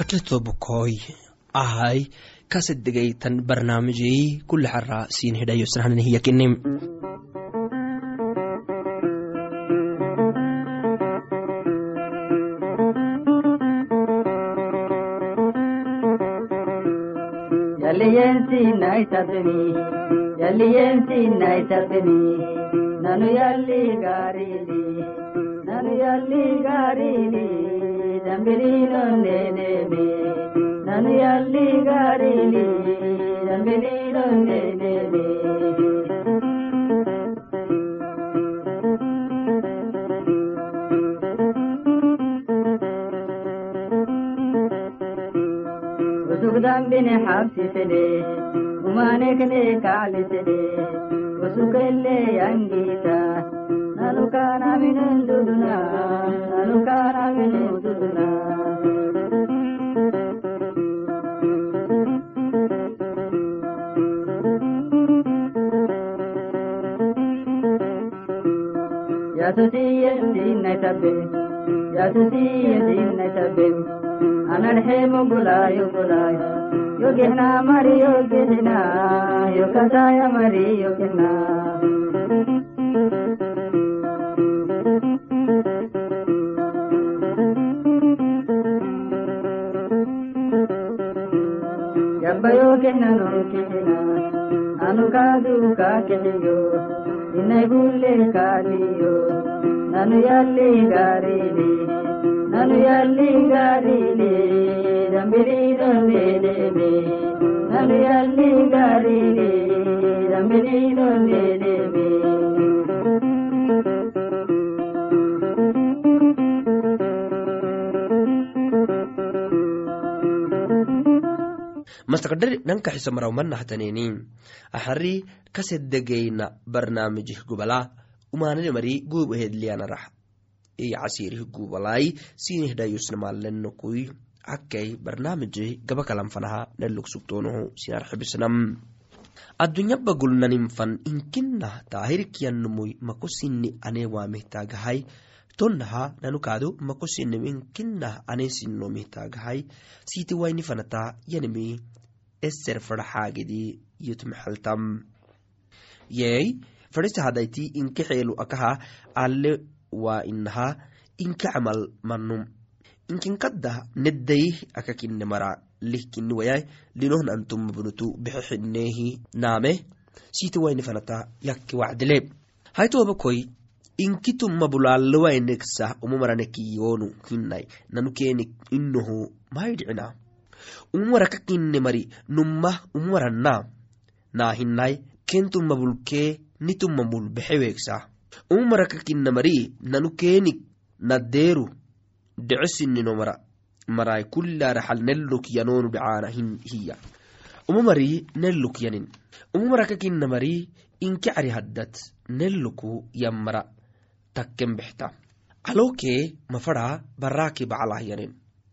maskaxdayto bukoy ahay kasedegaytan barnaamijey kuli xara siin hidhayo sanahananihiyakinim nanu yalli gaarili nanu yalli ರಂಬಿಲೀನೊಂದೇನೆ ನಾನು ಎಲ್ಲಿ ಗಾಡಿಲಿ ರಂಬಿಲೀನೊಂದೇನೆ ുഗ്ദാംബിനെ ഉമാനകനെ കാലിസലേ വസുകല്ലേ അംഗീത ಅನುಕಾರವಿನೆಂದುದುನಾ ಅನುಕಾರವಿನೆಂದುದುನಾ ಯಸುತೀಯಸೀನೈತಬೆ ಯಸುತೀಯಸೀನೈತಬೆ ಅನಡ್ಹೇಮು ಗುಲಾಯು ಗುಲಾಯ ಯೋಗಿನ ಮರಿ ಯೋಗಿನ ಯೋಗದಾಯ ಮರಿ ಯೋಗಿನ ಅಬ್ಬಯೋ ಕೆನ್ನನು ಕಿನ ಅನು ಕಾದು ಕಾಕೆಯೋ ನಿನ್ನಗುಲ್ಲೇ ಕಾರಿಯೋ ನಾನು ಎಲ್ಲಿ ಗಾರಿಲಿ ನಾನು ಎಲ್ಲಿ ಗಾರಿಲಿ ರಂಬಿರಿ ರಂಬೇದೇವೆ ನಾನು ಎಲ್ಲಿ ಗಾರಿಲಿ ರಂಬಿರಿ ರಂಬೇದೇವೆ mastakdhari dhanka xisamaraumanahataneni ahari kasedegeyna barnaamijih gubala umanane mari guub ahedliyanarah iyo casirih gubalai sinihidhayusnamalenokui akkay barnaamijih gabakalanfanaha nalog sugtonoho sinarxibisnam addunyaba gulnaninfan inkinah taahirkiyanumui makosini ane waamihtaagahai tonnaha nanukaado makosinim inkinah ane sinomihtaagahai siti waini fanata yanimi eser faraxaagidi yutmaxaltam yey fadhisa hadayti inka xeelu akaha alle waa inaha inka camal manum inkinkadda nedayih akakine mara lihkini wayai linohn antumabnutu bexexinehi naame sita waini fanata yakke wacdile haitobakoi inkituma bulaalowaineksah umamaranekiyonu hinai nanukenik inoho mahaidhicina umamara kakine mari numah umamaranna naa hinai kentumabulkee nitumamul bexeweegsa umamara kakina mari nanukenik nadeeru dhecesinino mara. Marai kullaraxal neluk yanonu dhacaana hiya umamari neluk yanin. Umamara kakina mari inke cari haddat neluku yammara takken bexta calokee mafada baraki bacalah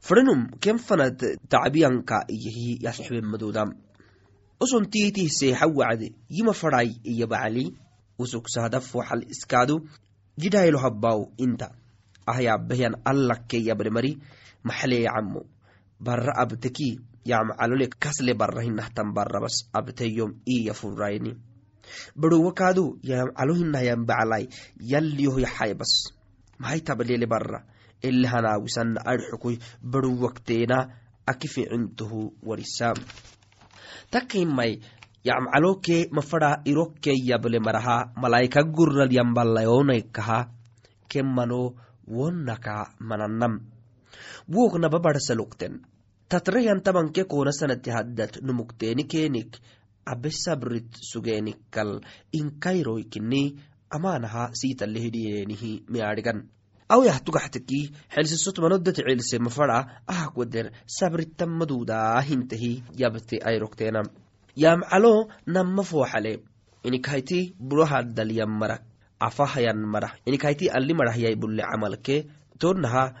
fadhanum ken fanad tacbiyanka iyahi yasoxbemadodam oson tiitih seexa wacde yima fadhai iya bacali. Usuksahdaf waxal iskaadu jidhaylo habbaw inta. Ahyabehyan allakke yabremari maxlee camo abteki yamcalole kasle barra hinahtan abteyom iya furayni barowakaadu yamcalo baclai yalliyoh yaxaybas. Maxay tablele barra ele hanaawisana adxukoy barowakteena aki ficintohu mafada irokke yable maraha malaika gurral yambalayonaykaha kemmano wonnaka mananam woknaba barsalukten tatrayan tabanke kona sanati amaanaha siitalehidhiyeenihi miadhigan awiyah tugaxtaki xelsisotmanodati cilse mafada ahak wader sabritamadudahintahi yabte ayrokteena yamcalo nama fooxale burohadalyan marak afahayan marah inikahayti ali marahyay bulle camalke tonaha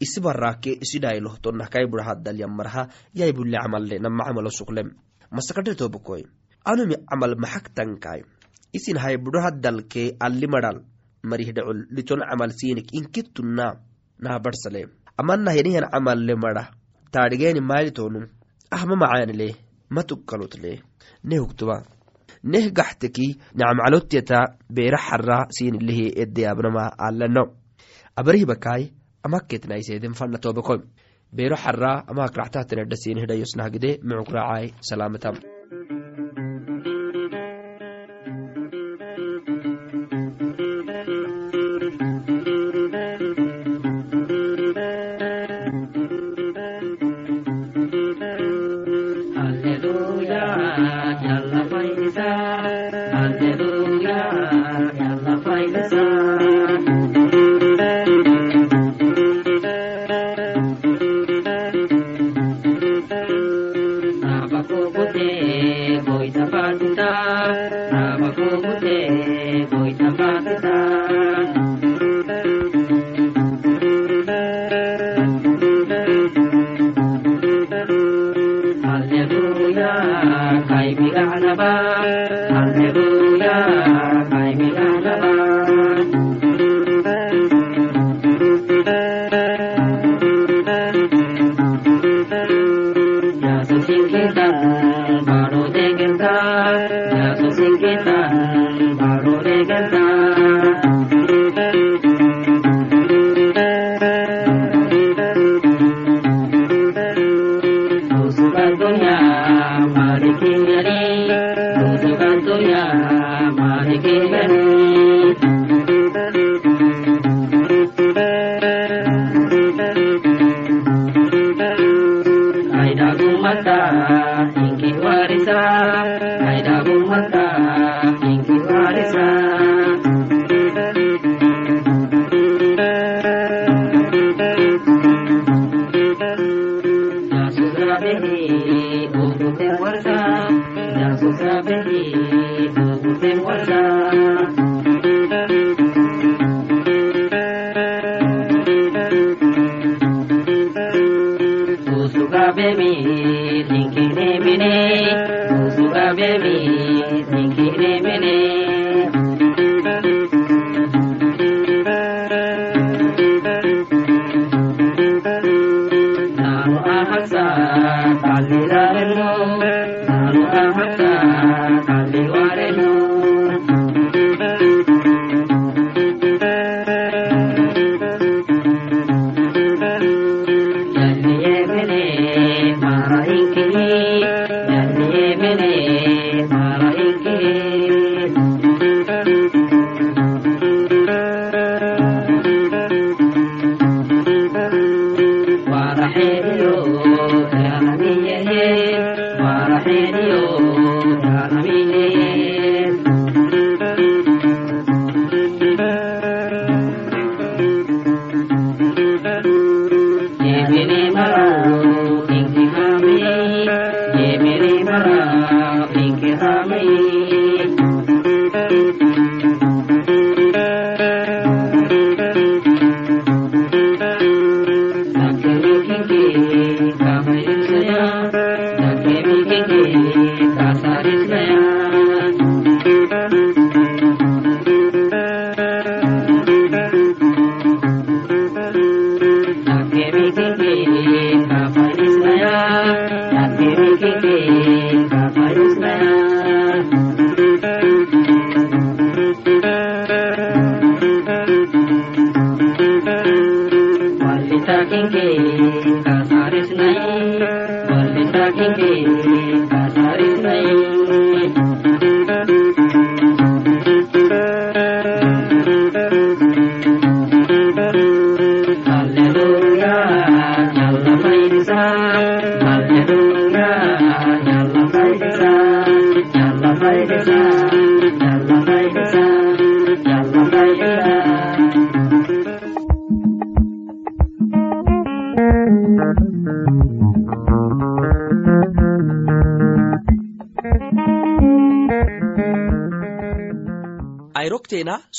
isi barake isi dhaylo tonah kai burahadalyan maraha yay bulle camalle nama camalo suklem masakadhe tobokoy anumi camal maxaktankai isin hay burohadalke ali maral marihdhacol liton camal sinik inkittunna naha barsale. Amanah yanihan camalle mara. Taadhigeeni maalitonum ahma macaanile matukkalutle ne hugtuba neh gaxteki nacmcalotyata beera xara sinilehi edeyaabnama alano abarihbakai amaketnaiseden fana tobako beero xara amak raxtahtanedha sinihidhayosnahgide micuk raacai salaamatam wata, na kusa bari a gudun wata. है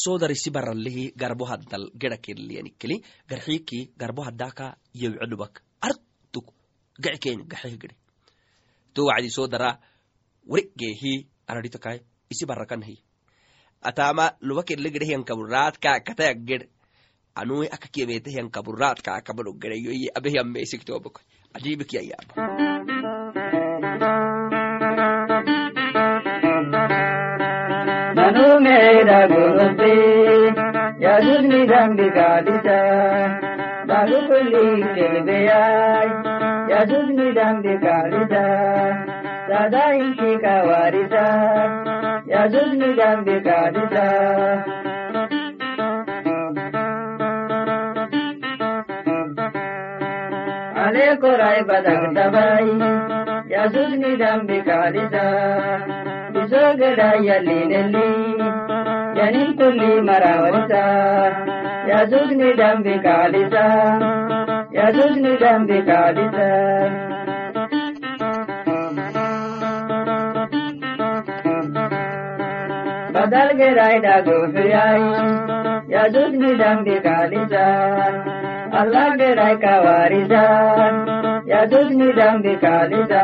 soodarisi baralihi garbo haddal gera kelliyanikeli garxiiki garbo haddaka yewcedubak artuk gacikeen gaxeh gede to wacdi soodara warigeehi aradhitakai isi barakanahi atama luba kelle gede hiyankaburatka kataya ged. Anui akakiyemete hiyankaburatka akabado gedeyoyi abehiyammeisiktoobako ajibikiyayaba ధనుమేర గురుతి యదుని దంబికాదిత బాగుపులి తెలివయాయ్ యదుని దంబికాదిత సదాయించి కవారిత యదుని దంబికాదిత అనే కొరాయి బదగ దబాయి యదుని దంబికాదిత ಜೋಗಡಯಲ್ಲಿನಲ್ಲಿ ಯನಿಲ್ಕುಲ್ಲಿ ಮರಾವರಿಸ ಯಜುಜ್ ನಿಡಂಬಿ ಕಾಲಿಸ ಯಜುಜ್ ನಿಡಂಬಿ ಕಾಲಿಸ बदल के रायडा गोफियाई यजुज निडम बिकालिजा अल्लाह के राय का वारिजा यजुज निडम बिकालिजा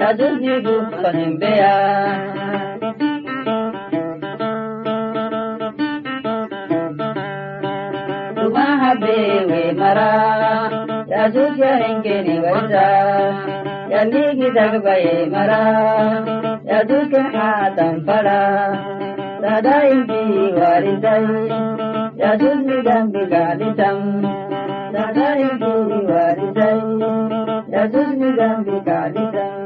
yajujudu kanimbeya tumahabewe mara yajujyaringeni waita yandigidagbaye mara yajuke hatanfara tadaimbi warintai yajujmidambigalitam tadaimbi warintai yajujmidambigalitam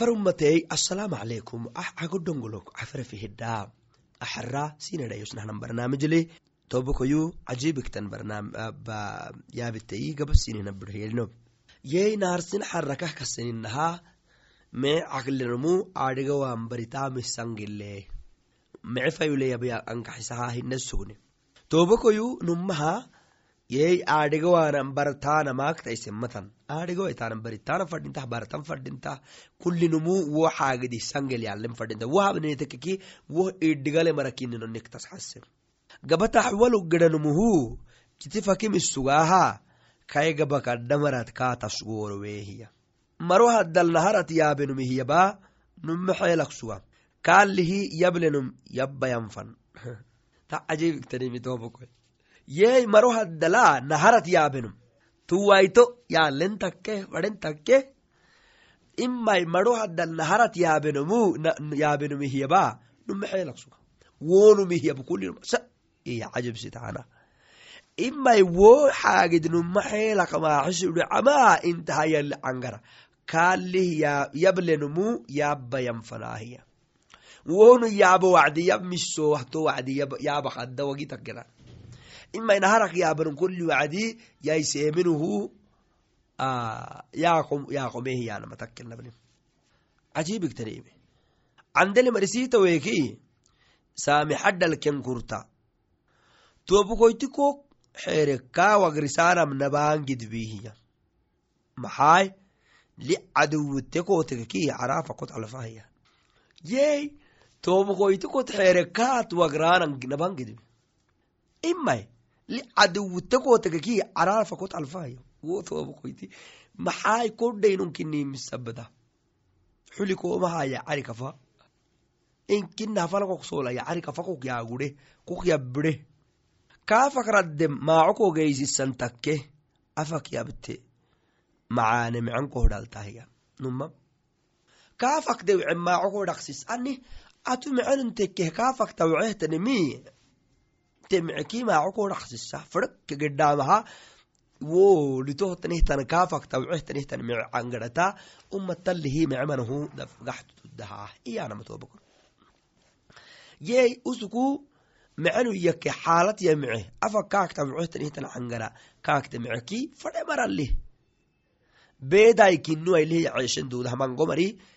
dambi kaadisam cafar ummatey assalaamu calaykum ah cagodhongolok cafara fihidhaa axara sinadhayosnahnan barnaamijle tobokoyu cajibiktan yaabitayi gabasinina birhiyelno yey naarsin xarakah kaseninaha mee caqlinamu adhigawan baritamisangile mece fayuleyabya numaha yey aadhigawanan bartaana maaktaisemmatan aadhigawaitaanan baritana fadhintah baratan fadhintah kullinumu wo xaagidi sangel yalen fadhinta. Wo wo idhigale marakinino niktas xase gabatax walu gedanumuhu kiti fakimisugaha kai gabakadhamarat kaatasgorowehiya maro haddal naharat yaabenumihiyaba numme xeelak suga kaalihi yablenum yabbayanfan ta ajibiktanimitobokoy yey maro haddala naharat yaabenum tuwaito yaalen takke fadhen takke imai maro haddal naharat yaabenumu yaabenumihiyaba numme xeelak suga wonumihiyab kullinum sa iya cajibsitana imai wo xaagid numa xeelak maaxisudhacama intaha yali cangara kaalih yablenumu yabbayanfanaahiya wonu yaaba wacdi yab miso wahto wacdi yaaba kadda wagi takkena imai naharak yaabanum kulli wacdi yaiseeminuhu yaqomehiyanama takkenabni cajibigtanime candele marisita weki saami xaddalken kurta. Yey tobukoyti kot wagranan nabangidbi imay li caduwite kotegeki carafa kot alfahiya wo tobukoyti maxaay kodhaynunkinimisabada xuli komahaya cari kafa inkinafalakok solaya cari kafa kok yaagure kok yabbire kaafak raddem maaco kogeysisan takke macaane mican kohdhaltahiya numa kaafak dewce maaco kodhaksis ani atu mecenun tekkeh kaafak tawcehtani te mece maaco ko dhaksisa fadhak gedhaamaha wo litohtanihtan kaafak tawcehtanihtani mece cangadhata umatalihi mecemanahu dafgaxtutudahaa iyanamatoobakon yey usuku mecenu yake xaalat ya mece afa kaakta mecehtanihtana cangara kaakta meceki fadhe maralih beeday kinu ailih yaceeshan duudah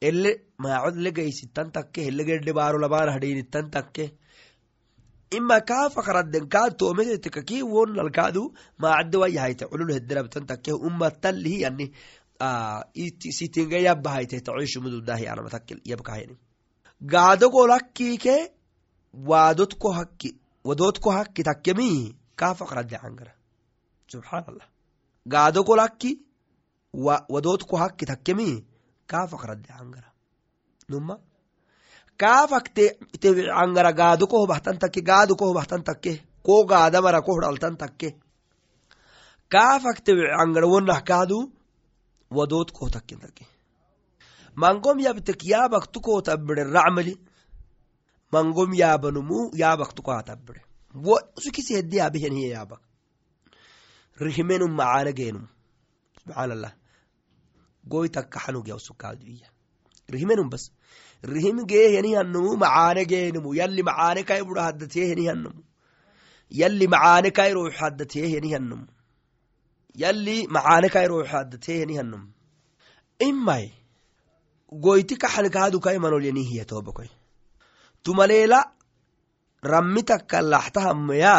ele maacod le gaysitan takke helegedhe baaro labaan hadhiinitan takke ima kaafakradden kaa toometetika ki wonnalkaadu maacadde wayahayte culul hederabtan takke umatalihi yani sitinga yabahayte tacoishumududahi anamatakkel yabkahayni gaadogolakkike waadotko hakki wadotko hakki takkemi kaafakradde angara. Subxaan allah gaadogolakki wadotko hakki takkemi takke gaado koho bahtan takke ko gaadamara ko hudhaltan takke kaafak te angara wonnah kaadu wadood koho takken takke mangom yabtek yaabak tukoho tabbire racmali mangom yaabanumu yaabak tukoha tabbire wo sukisi hedde yaabeheniye yaabak rihimenum macaana geenum subxaan allah goytakka xanugyausukaaduiya rihimenum bas. Rihim geehenihannumu macaane geenumu yalli macaane kai budha haddateehenihannumu yalli macaane kai ruux haddateehenihannumu yalli macaane kai ruux haddateehenihannumu imai goyti kaxanikaadu kai manolyanihiya tobakoy tumaleela rammi takka laxtahamaya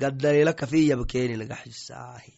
gaddaleela kafiyab keeni lagaxisaahiya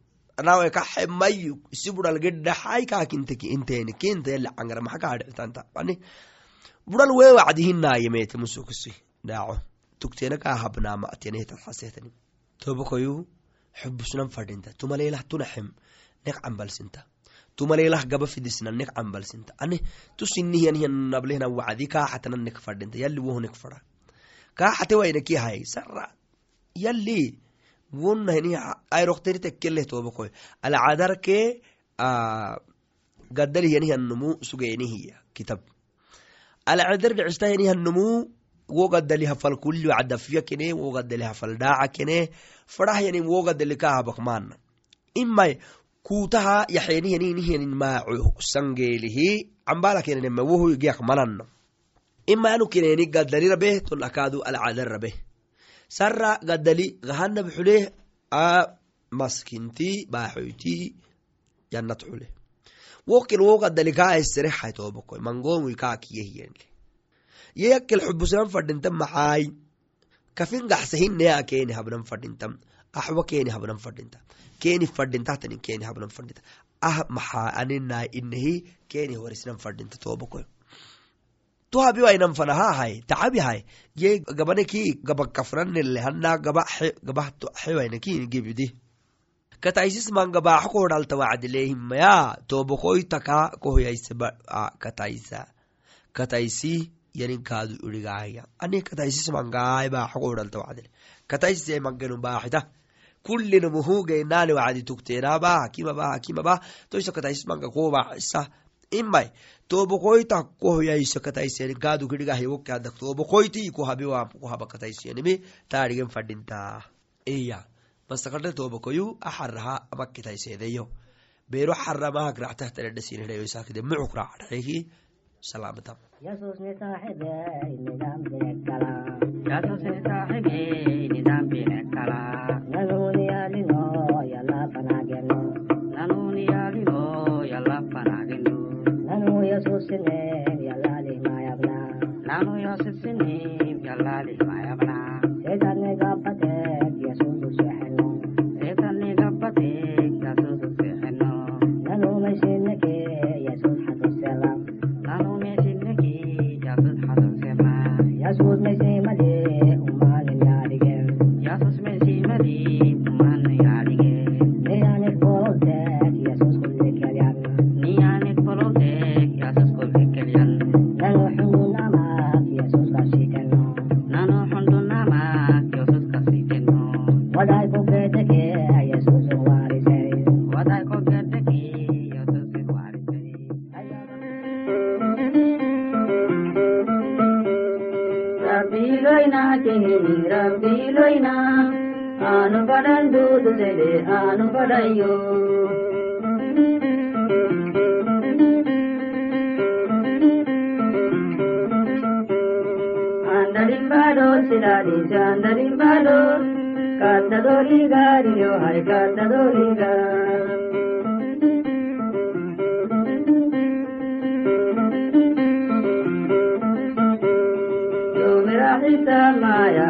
nawe kaxe mayu isi bural gedhaxay kaakinteki inteeni kinta yali cangara maxa kaadhictanta ani bural wee wacdihinayemete musukisi dhaaco tugteena kaa habnaama'tenehetat xaseetani tobakoyu xubusnan fadhinta tumaleelah tunaxem nek cambalsinta tumaleelah gaba fidisna nek cambalsinta ani tusinihyanihyan nablehna wacdi kaaxatana nek fadhinta yali wohu nek fadha kaaxate waynaki hay sara yali wonna hini ayrokhteri tekkeleh tobakoy alcadarke gaddalihyanihyannumu sugeenihiya kitab. Alcadar dhicistahyanihyannumu wo gaddaliha fal kulli wacdafiya kene wo gaddaliha fal dhaaca kene fadhahyanin wo gaddali kahabak maana imai kuutaha yaxeenihyaninihyanin maacu sangeelihi cambala kenenema wohu giyak mananno ima anu kineni gaddali rabeh tolakaadu alcadar rabeh sara gaddali gahanab xuleh a maskinti baaxoyti yanat xule wokil wo gaddali kaaesere haytoobako mangomui kaakiyehiyenle yeyakkel xubusnan fadhinta maxaay kafin gaxsahinea keeni habnan fadhintam axwa keeni habnan fadhinta keeni fadhintahtanin keeni habnan fadhinta. Ah maxaa aninaa inahi keeni horisnan fadhinta toobakoy tuhabiwainan fanahahay ye gabaneki gabakafranele hana gaba gaba xewainakin gebidi kataisis man gabaxo kohdhalta wacdileehimaya tobokoytaka kohoyaise kataisa kataisi yanin kaadu irigaaya ani kataisis mangaay baaxo kohdhalta wacdile kataisise mangenu baaxita kullinumuhugeinaani wacdi tukteenaba hakimaba hakimaba toisa kataisis manga kobaxisa imai tobokoyta kohoyaisekataisen gadukidigahyokeadak tobokoyti kohabewamkohabakataisenimi taarigen fadhinta iya masakade tobokoyu aharaha amakitaisedeyo bero haramahak ractahtaredhasinehyoisakidemcuk racdhaeki salamtam Ya sos saahibe nidaam bine kala. sinem yallali mayabna nanu yosef sinem mayabna aanu fadhayo andarimbado silaalise andarimbado kattadoligaariyo hay kattadoliga yoomiraxisa maya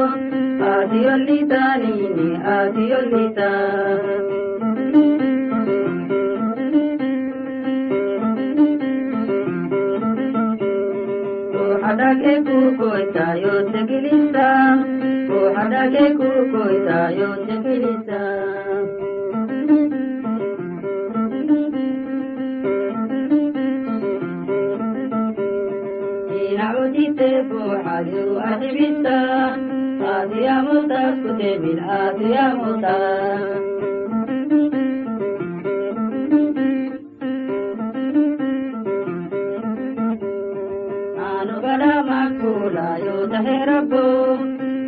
rabisilalo adiyolita nini adiyolita Ruhadake kukoita yote kilisa Ruhadake kukoita yote kilisa mil'aatu yaa moota kutee mil'aatu yaa moota. Maanu badaa maakula yoo tahee rabbu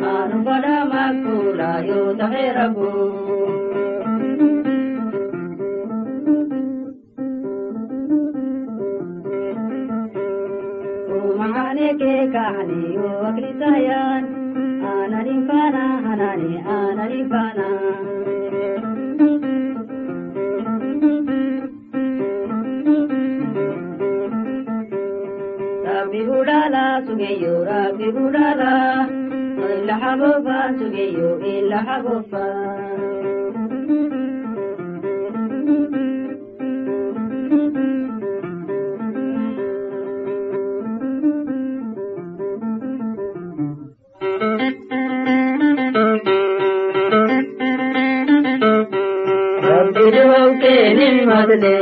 maanu badaa maakula yoo tahee rabbu. Uumahaan eekee kaanii yoo akli taayaan. anarifana anare anarifana Rabbi udala sugeyo Rabbi udala Ilahabofa sugeyo Ilahabofa nimadle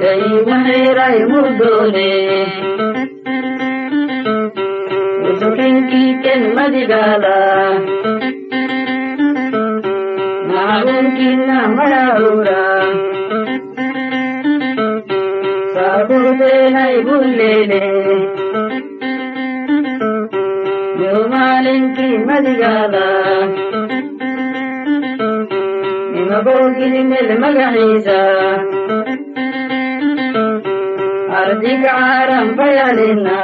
Dai maherai mudole Usukin kiken madigala Magun kinna marahura Saburde nai bullele Yumalin ki madigala mabogilimel magaciisa ardiga caaran bayalina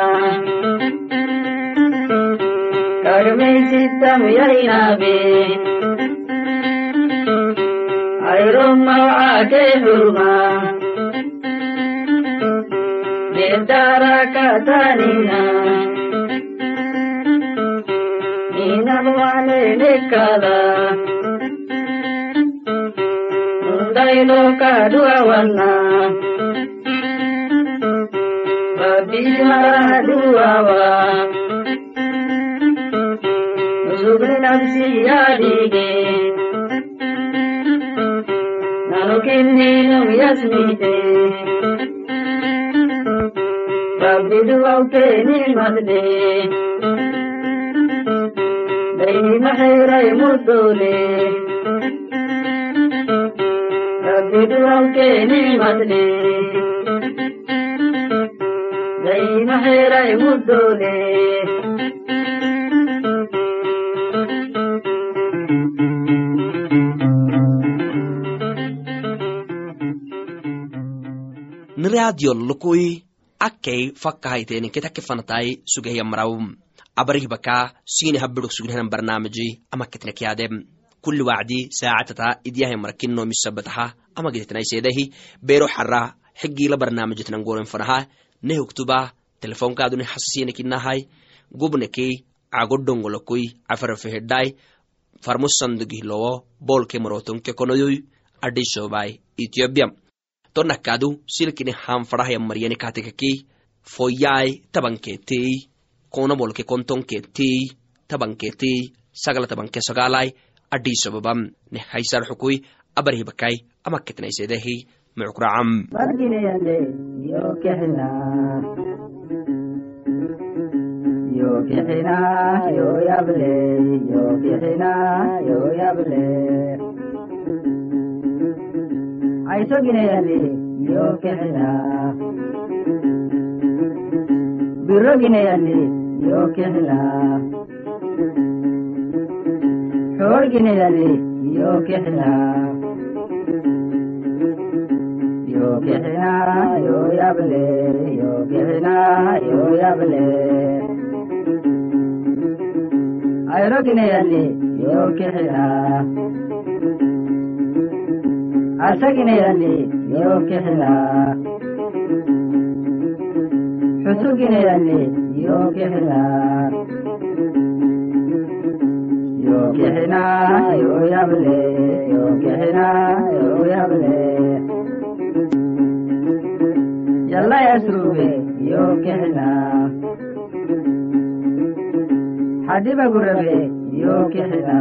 wana Babila duawa Zubri nafsi yadige Nanu kinninu yasmite Babbi duauke nimadde Dayna khairai muddole Nimadde Dayna khairai muddole niraadiyo lukui akkei fakkahayteni ketake fanatai sugehiyamaraw abarih baka sini habidok sugnehanan barnaamiji ama ketnekyade kuli wacdi saacatata idyahay marakinno misabataha ama gedetnaisedahi bero xara xigila barnaamijitnan goren fanaha ne huktuba telefonkaaduni hasasinekinahai gubnekei cagodongolokui cafarafehedai farmusandugihlowo bolke marotonke konoyoy adhisobai ethiopia tonakadu silkini hanfarahaya maryani foyai tabanketei kona bolke kontonkeetey tabanketey sagala tabanke sagalai adhisababam neh haysar xukui abarhibakai amaketnaisedehi mucukracam yo kexina yo kexina ಜೋಗಿನಿಯಲ್ಲಿ ಯೋಗ್ಯತನ ಯೋಗ್ಯತನ ಯೋಯಬಲೆ ಯೋಗ್ಯತನ ಯೋಯಬಲೆ ಅರೋಗಿನೆಯಲ್ಲಿ ಯೋಗ್ಯತನ ಅಸಗಿನೆಯಲ್ಲಿ ಯೋಗ್ಯತನ ಹುಸುಗಿನೆಯಲ್ಲಿ ಯೋಗ್ಯತನ يوكهنا يويبلي يوكهنا يويبلي يلا يا سروبي يوكهنا حديبة قربي يوكهنا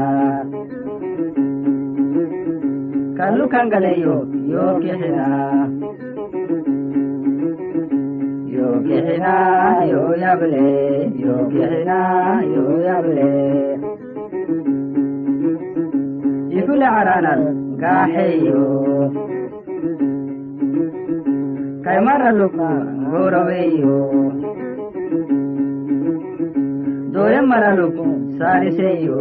كلو كان قليو يوكهنا يوكهنا يويبلي يوكهنا يويبلي yable ifule caranan gaaxeyo kaymaraluk goraweyo doye maraluk saariseyo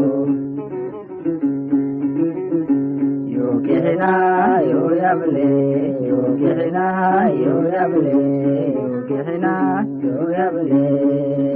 yo kexina yo yable yo kexina yo yable yo kexina yo yable